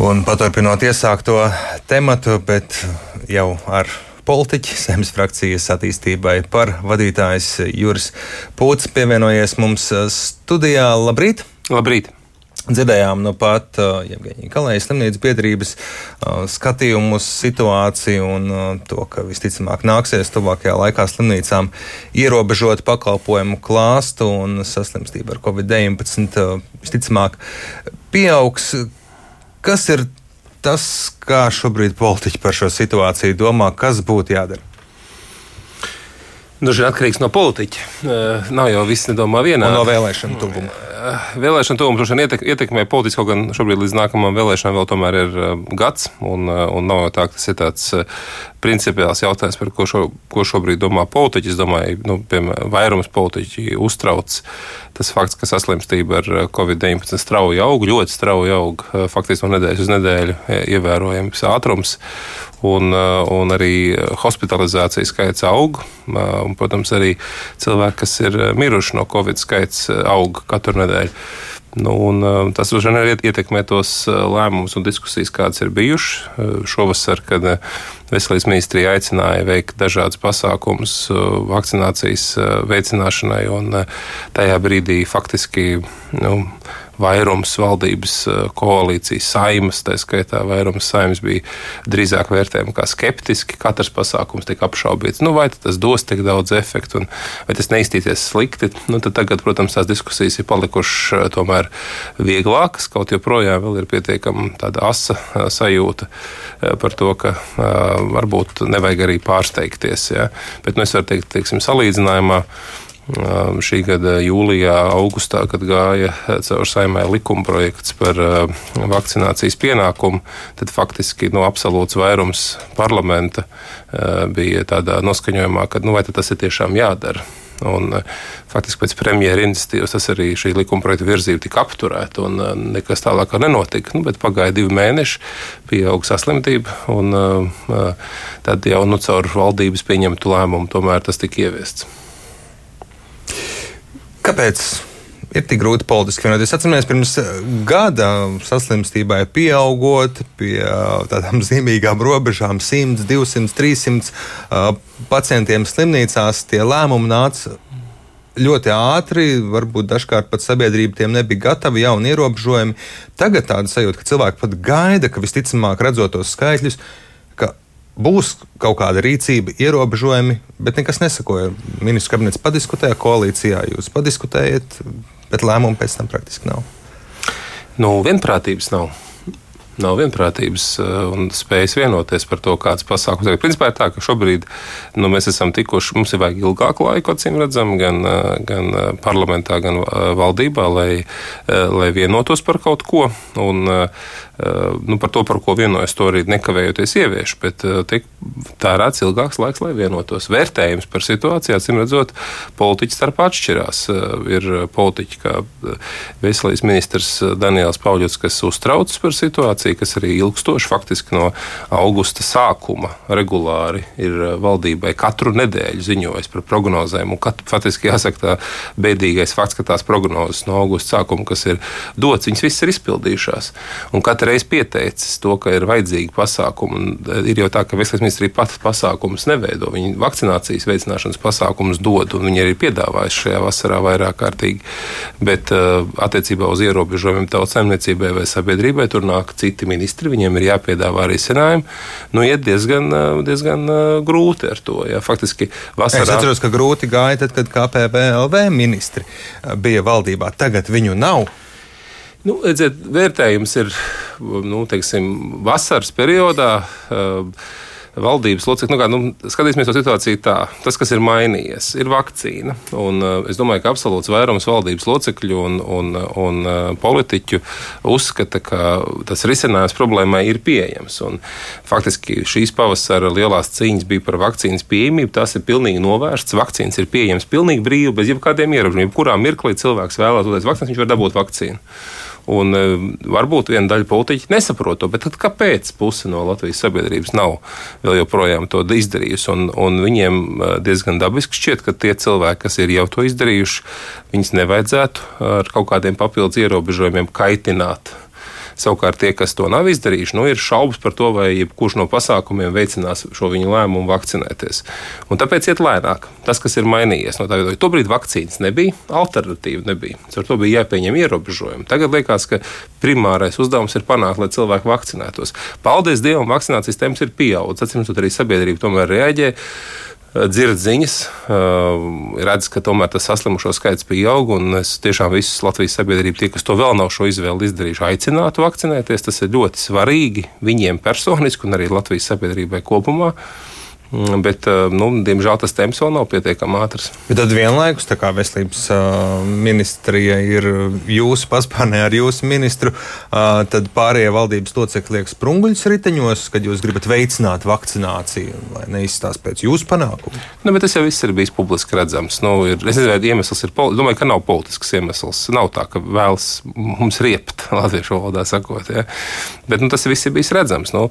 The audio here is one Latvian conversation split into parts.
Un paturpinot iesākto tematu, bet jau ar politiķi, Zemes frakcijas attīstībai par vadītājs Juris Pūts pievienojies mums studijā. Labrīt! Labrīt! Dzirdējām nu pat uh, Jevgeņa Kalējas slimnīcas biedrības uh, skatījumu uz situāciju un uh, to, ka visticamāk nāksies tuvākajā laikā slimnīcām ierobežot pakalpojumu klāstu un saslimstība ar covid-19 uh, visticamāk pieaugs. Kas ir tas, kā šobrīd politiķi par šo situāciju domā, kas būtu jādara? Dažreiz atkarīgs no politiķa. Uh, nav jau viss nedomā vienā. Un no vēlēšanu tuvuma. Uh, vēlēšana tuvuma droši vien ietek, ietekmē politiski, kaut gan šobrīd līdz nākamajām vēlēšanām vēl tomēr ir uh, gads. Un, un nav jau tā, ka tas ir tāds principiāls jautājums, par ko, šo, ko šobrīd domā politiķi. Es domāju, nu, piemēram, vairums politiķi uztrauc tas fakts, ka saslimstība ar covid-19 strauji aug, ļoti strauji aug, faktiski no nedēļas uz nedēļu ievērojams ātrums. Un, un arī hospitalizācijas skaits aug. Un, protams, arī cilvēki, kas ir miruši no covid skaits, aug katru nedēļu. Nu, un, tas droši vien arī ietekmē tos lēmumus un diskusijas, kādas ir bijušas šovasar, kad Veselības ministrija aicināja veikt dažādas pasākumus vakcinācijas veicināšanai, tajā brīdī faktiski nu, vairums valdības eh, koalīcijas saimas, tā skaitā vairums saimas bija drīzāk vērtējumi kā skeptiski. Katrs pasākums tika apšaubīts. Nu, vai tas dos tik daudz efektu, un vai tas neiztīsies slikti? Nu, tagad, protams, tās diskusijas ir palikušas eh, tomēr vieglākas. Kaut joprojām ir pietiekama tāda asa eh, sajūta par to, ka varbūt nevajag arī pārsteigties. Ja? Bet nu, es varu teikt, teiksim, salīdzinājumā šī gada jūlijā, augustā, kad gāja caur saimē likuma projekts par vakcinācijas pienākumu, tad faktiski no nu, absolūts vairums parlamenta bija tādā noskaņojumā, ka nu, vai tas ir tiešām jādara. Un, faktiski pēc premjeras iniciatīvas tas arī šī likuma projekta virzība tika apturēta, un nekas tālāk nenotika. Nu, pagāja divi mēneši, pieauga saslimtība, un tad jau nu, caur valdības pieņemtu lēmumu tomēr tas tika ieviests. Kāpēc ir tik grūti politiski vienoties? Atceramies, pirms gada saslimstībai pieaugot pie tādām zīmīgām robežām - 100, 200, 300 pacientiem slimnīcās, tie lēmumi nāca ļoti ātri, varbūt dažkārt pat sabiedrība tiem nebija gatava, jauni ierobežojumi. Tagad tāda sajūta, ka cilvēki pat gaida, ka visticamāk redzot tos skaitļus, būs kaut kāda rīcība, ierobežojumi, bet nekas nesakoja. Ministrs kabinets padiskutēja, koalīcijā jūs padiskutējat, bet lēmumu pēc tam praktiski nav. Nu, vienprātības nav nav vienprātības eh, un spējas vienoties par to, kāds pasākums ir. Principā ir tā, ka šobrīd nu, mēs esam tikuši, mums ir vajag ilgāku laiku, acīm redzam, gan, eh, gan eh, parlamentā, gan valdībā, lai, lai vienotos par kaut ko. Un, nu, par to, par ko vienojas, to arī nekavējoties ievieš, bet tiek tērēts ilgāks laiks, lai vienotos. Vērtējums par situāciju, acīm redzot, politiķi starp atšķirās. Ir politiķi kā veselības ministrs Daniels Pauļots, kas uztraucas par situāciju situācija, kas arī ilgstoši, faktiski no augusta sākuma regulāri ir eh, valdībai katru nedēļu ziņojis par prognozēm. Un kat, faktiski jāsaka, tā bēdīgais fakts, ka tās prognozes no augusta sākuma, kas ir dots, viņas visas ir izpildījušās. Un katru reizi pieteicis to, ka ir vajadzīgi pasākumi. Eh, ir jau tā, ka veselības ministrija pats pasākumus neveido. Viņi vakcinācijas veicināšanas pasākumus dod, un viņi arī piedāvājuši šajā vasarā vairāk kārtīgi. Bet uh, attiecībā uz ierobežojumiem tautsēmniecībai vai sabiedrībai tur nāk citi citi ministri, viņiem ir jāpiedāvā risinājumi. Nu, iet diezgan, diezgan grūti ar to. Ja. Faktiski vasarā. Es atceros, ka grūti gāja tad, kad KPVLV ministri bija valdībā. Tagad viņu nav. Nu, redziet, vērtējums ir nu, teiksim, vasaras periodā. Uh, valdības locekļi. Nu, kā, nu, skatīsimies to situāciju tā. Tas, kas ir mainījies, ir vakcīna. Un, uh, es domāju, ka absolūts vairums valdības locekļu un, un, un uh, politiķu uzskata, ka tas risinājums problēmai ir pieejams. Un, faktiski šīs pavasara lielās cīņas bija par vakcīnas pieejamību. Tas ir pilnīgi novērsts. Vakcīnas ir pieejamas pilnīgi brīvi, bez jebkādiem ierobežojumiem. Kurā mirklī cilvēks vēlētos vakcīnu, viņš var dabūt vakcīnu. Un, e, varbūt viena daļa politiķi nesaprot to, bet kāpēc puse no Latvijas sabiedrības nav vēl joprojām to izdarījusi? Un, un viņiem e, diezgan dabiski šķiet, ka tie cilvēki, kas ir jau to izdarījuši, viņus nevajadzētu ar kaut kādiem papildus ierobežojumiem kaitināt Savukārt tie, kas to nav izdarījuši, nu, ir šaubas par to, vai jebkurš no pasākumiem veicinās šo viņu lēmumu vakcinēties. Un tāpēc iet lēnāk. Tas, kas ir mainījies no tā viedokļa, tobrīd vakcīnas nebija, alternatīva nebija. Ar to bija jāpieņem ierobežojumi. Tagad liekas, ka primārais uzdevums ir panākt, lai cilvēki vakcinētos. Paldies Dievam, vakcinācijas temps ir pieaudzis. Atcīm redzot, arī sabiedrība tomēr reaģē dzird ziņas, redz, ka tomēr tas saslimušo skaits pieaug. Es tiešām visus Latvijas sabiedrību, tie, kas to vēl nav šo izvēli izdarījuši, aicinātu vakcinēties. Tas ir ļoti svarīgi viņiem personiski un arī Latvijas sabiedrībai kopumā. Mm, bet, eh, nu, diemžēl, tas temps vēl nav pietiekami ātrs. Bet tad vienlaikus veselības ministrija ir jūsu paspārnē ar jūsu ministru, tad pārējie valdības locekļi liek sprunguļus riteņos, kad jūs gribat veicināt vakcināciju, lai neizstāst pēc jūsu panākumu. Nu, tas jau viss ir bijis publiski redzams. Nu, ir, es nezinu, vai iemesls ir. Domāju, ka nav politisks iemesls. Nav tā, ka vēlas mums riept latviešu valodā sakot. Ja? Bet nu, tas viss ir bijis redzams. Nu,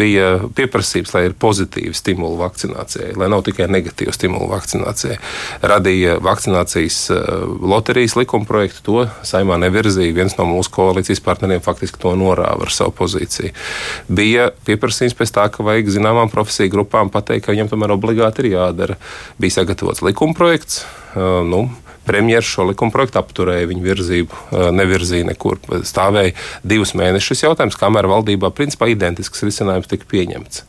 bija pieprasījums, lai ir pozitīvs pozitīvu stimulu vakcinācijai, lai nav tikai negatīvu stimulu vakcinācijai. Radīja vakcinācijas eh, loterijas likuma projektu, to saimā nevirzīja. Viens no mūsu koalīcijas partneriem faktiski to norāva ar savu pozīciju. Bija pieprasījums pēc tā, ka vajag zināmām profesiju grupām pateikt, ka viņiem tomēr obligāti ir jādara. Bija sagatavots likuma projekts. Eh, nu, Premjerministrs šo likuma projektu apturēja, viņa virzību eh, nevirzīja nekur. Stāvēja divus mēnešus jautājums, kamēr valdībā principā identisks risinājums tika pieņemts.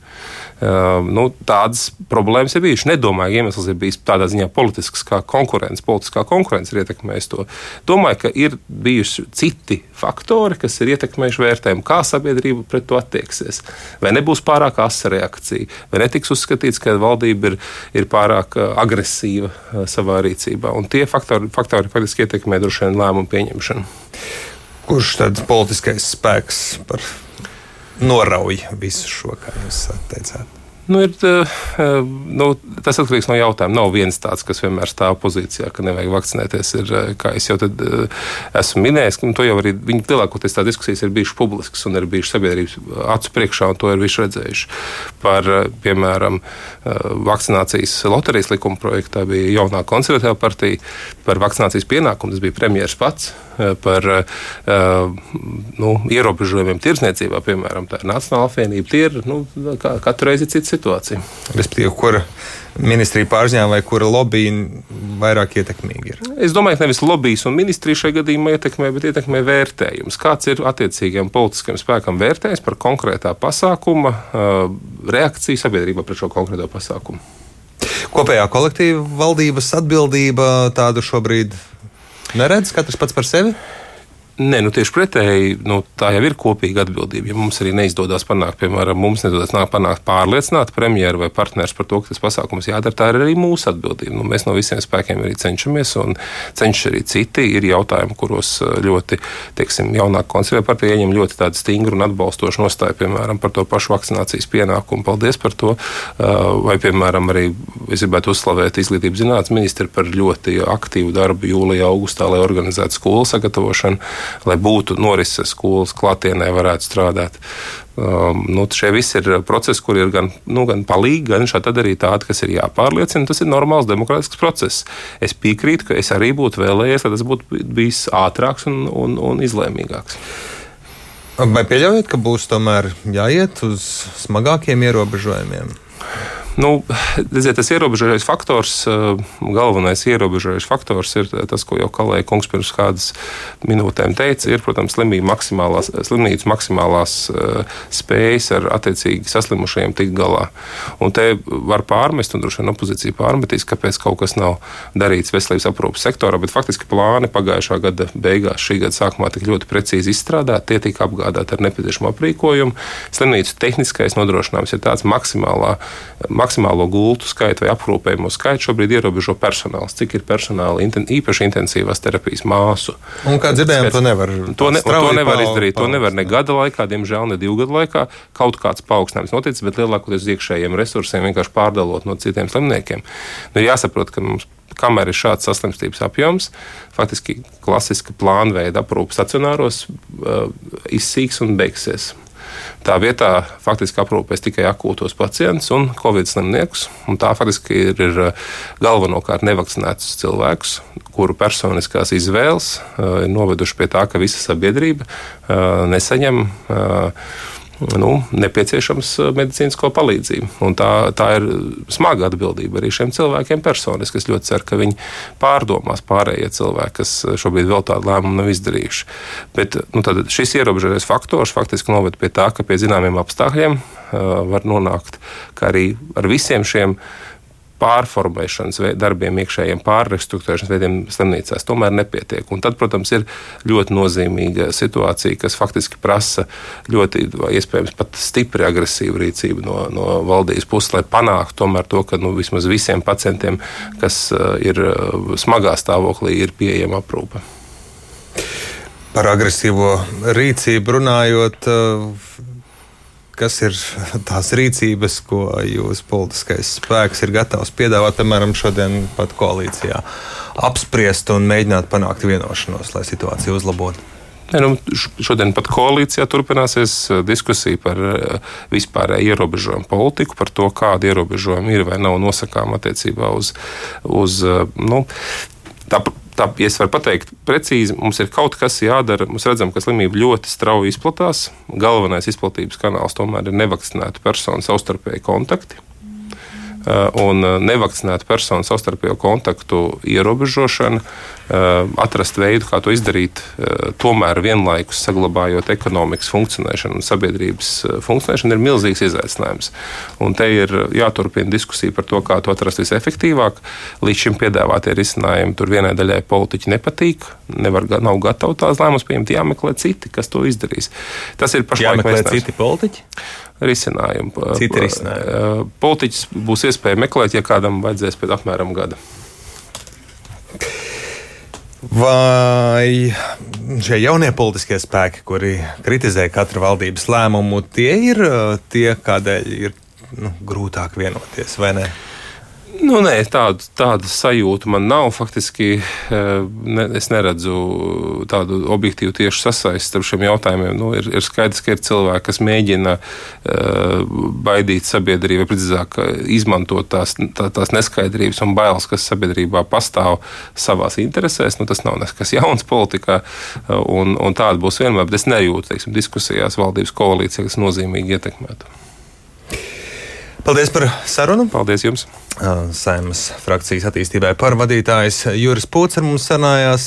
Ehm, nu, tādas problēmas ir bijušas. Nedomāju, ka iemesls ir bijis tādā ziņā politisks, kā konkurence. Politiskā konkurence ir ietekmējusi to. Domāju, ka ir bijuši citi faktori, kas ir ietekmējuši vērtējumu, kā sabiedrība pret to attieksies. Vai nebūs pārāk asa reakcija, vai netiks uzskatīts, ka valdība ir, ir pārāk eh, agresīva eh, savā rīcībā. Un tie faktori, faktori faktiski ietekmē droši vien lēmumu pieņemšanu. Kurš tad politiskais spēks par norauj visu šo, kā jūs teicāt. Nu, ir, eh, eh, nu, tas atkarīgs no jautājuma. Nav viens tāds, kas vienmēr stāv pozīcijā, ka nevajag vakcinēties. Ir, eh, kā jau tad, esmu minējis, to jau arī viņi lielākoties tā diskusijas ir bijušas publiskas un ir bijušas sabiedrības acu priekšā, un to ir visi redzējuši. Par, piemēram, vakcinācijas loterijas likuma projektā bija jaunā konservatīvā partija, par vakcinācijas pienākumu tas bija premjeras pats. Par nu, ierobežojumiem tirdzniecībā, piemēram, tā ir Nacionāla apvienība. Tie ir nu, katru reizi cits situācija. Respektīvi, kura ministrija pārziņā vai kura lobby vairāk ietekmīgi ir? Es domāju, ka nevis lobbyis un ministrija šajā gadījumā ietekmē, bet ietekmē vērtējums. Kāds ir attiecīgajam politiskajam spēkam vērtējums par konkrētā pasākuma reakciju sabiedrībā pret šo konkrēto pasākumu? Kopējā kolektīva valdības atbildība tādu šobrīd neredz katrs pats par sevi? Nē, nu tieši pretēji, nu, tā jau ir kopīga atbildība. Ja mums arī neizdodas panākt, piemēram, mums neizdodas panākt pārliecināt premjeru vai partneri par to, ka tas pasākums jādara, tā ir arī mūsu atbildība. Nu, mēs no visiem spēkiem arī cenšamies, un cenšas arī citi. Ir jautājumi, kuros uh, ļoti, teiksim, jaunākā konservatīvā partija ieņem ļoti stingru un atbalstošu nostāju, piemēram, par to pašu vakcinācijas pienākumu. Paldies par to. Uh, vai, piemēram, arī es gribētu uzslavēt izglītības zinātnes ministru par ļoti aktīvu darbu jūlijā, augustā, lai organizētu skolu sagatavošanu lai būtu norises skolas klātienē, varētu strādāt. Um, nu, šie visi ir procesi, kur ir gan, nu, gan palīgi, gan arī tādi, kas ir jāpārliecina. Tas ir normāls demokrātisks process. Es piekrītu, ka es arī būtu vēlējies, lai tas būtu bijis ātrāks un, un, un izlēmīgāks. Vai pieļaujat, ka būs tomēr jāiet uz smagākiem ierobežojumiem? Nu, redziet, tas ierobežojošais faktors, eh, galvenais ierobežojošais faktors ir tas, ko jau Kalēja kungs pirms kādas minūtēm teica, ir, protams, maksimālās, slimnīcas maksimālās uh, spējas ar attiecīgi saslimušajiem tikt galā. Un te var pārmest, un droši vien opozīcija pārmetīs, kāpēc kaut kas nav darīts veselības aprūpas sektorā, bet faktiski plāni pagājušā gada beigās, šī gada sākumā tik ļoti precīzi izstrādāti, tie tika apgādāti ar nepieciešamo aprīkojumu. Slimnīcu tehniskais nodrošinājums ir tāds maksimālā maksimālo gultu skaitu vai aprūpējumu skaitu šobrīd ierobežo personāls. Cik ir personāla inten, īpaši intensīvās terapijas māsu? Un kā dzirdējām, to nevar, to ne, to nevar izdarīt. To nevar ne gada laikā, diemžēl ne divu gadu laikā. Kaut kāds paaugstinājums noticis, bet lielākoties iekšējiem resursiem vienkārši pārdalot no citiem slimniekiem. Nu, jāsaprot, ka mums kamēr ir šāds saslimstības apjoms, faktiski klasiska plānveida aprūpe stacionāros uh, izsīks un beigsies. Tā vietā faktiski aprūpēs tikai akūtos pacientus un covid slimniekus. Un tā faktiski ir, ir galvenokārt nevakcinētus cilvēkus, kuru personiskās izvēles ir noveduši pie tā, ka visa sabiedrība nesaņem nu, nepieciešams uh, medicīnisko palīdzību. Un tā, tā ir smaga atbildība arī šiem cilvēkiem personiski. Es ļoti ceru, ka viņi pārdomās pārējie cilvēki, kas šobrīd vēl tādu lēmumu nav izdarījuši. Bet nu, šis ierobežojošais faktors faktiski noved pie tā, ka pie zināmiem apstākļiem uh, var nonākt arī ar visiem šiem pārformēšanas darbiem, iekšējiem pārrestruktūrēšanas veidiem slimnīcās tomēr nepietiek. Un tad, protams, ir ļoti nozīmīga situācija, kas faktiski prasa ļoti, iespējams, pat stipri agresīvu rīcību no, no valdības puses, lai panāktu to, ka nu, vismaz visiem pacientiem, kas uh, ir uh, smagā stāvoklī, ir pieejama aprūpe. Par agresīvo rīcību runājot, uh, kas ir tās rīcības, ko jūsu politiskais spēks ir gatavs piedāvāt, piemēram, šodien pat koalīcijā, apspriest un mēģināt panākt vienošanos, lai situāciju uzlabotu? Ne, nu, šodien pat koalīcijā turpināsies eh, diskusija par eh, vispārēju ierobežojumu politiku, par to, kāda ierobežojuma ir vai nav nosakāma attiecībā uz, uz eh, nu, tā, tā, ja es varu pateikt precīzi, mums ir kaut kas jādara. Mēs redzam, ka slimība ļoti strauji izplatās. Galvenais izplatības kanāls tomēr ir nevakcinētu personu savstarpēji kontakti. Eh, un eh, nevakcinētu personu savstarpējo kontaktu ierobežošana, eh, atrast veidu, kā to izdarīt, tomēr vienlaikus saglabājot ekonomikas funkcionēšanu un sabiedrības funkcionēšanu, ir milzīgs izaicinājums. Un te ir jāturpina diskusija par to, kā to atrast visefektīvāk. Līdz šim piedāvātie risinājumi tur vienai daļai politiķi nepatīk, nevar, nav gatavi tās lēmumus pieņemt, jāmeklē citi, kas to izdarīs. Tas ir pašlaik. Jāmeklē citi politiķi? Risinājumu. Citi risinājumi. Politiķis būs iespēja meklēt, ja kādam vajadzēs pēc apmēram gada. Vai šie jaunie politiskie spēki, kuri kritizē katru valdības lēmumu, tie ir tie, kādēļ ir nu, grūtāk vienoties, vai ne? Nu, nē, tādu, tādu sajūtu man nav. Faktiski eh, ne, es neredzu tādu objektīvu tiešu sasaisti starp šiem jautājumiem. Nu, ir, ir skaidrs, ka ir cilvēki, kas mēģina uh, baidīt sabiedrību, precīzāk, izmantot tās, tā, tās neskaidrības un bailes, kas sabiedrībā pastāv savās interesēs. Nu, tas nav nekas jauns politikā, un, un tāda būs vienmēr. Bet es nejūtu teiksim, diskusijās valdības koalīcijā, kas nozīmīgi ietekmētu. Paldies par sarunu. Paldies jums. Saimas frakcijas attīstībai par vadītājs Juris Pūts ar mums sarunājās.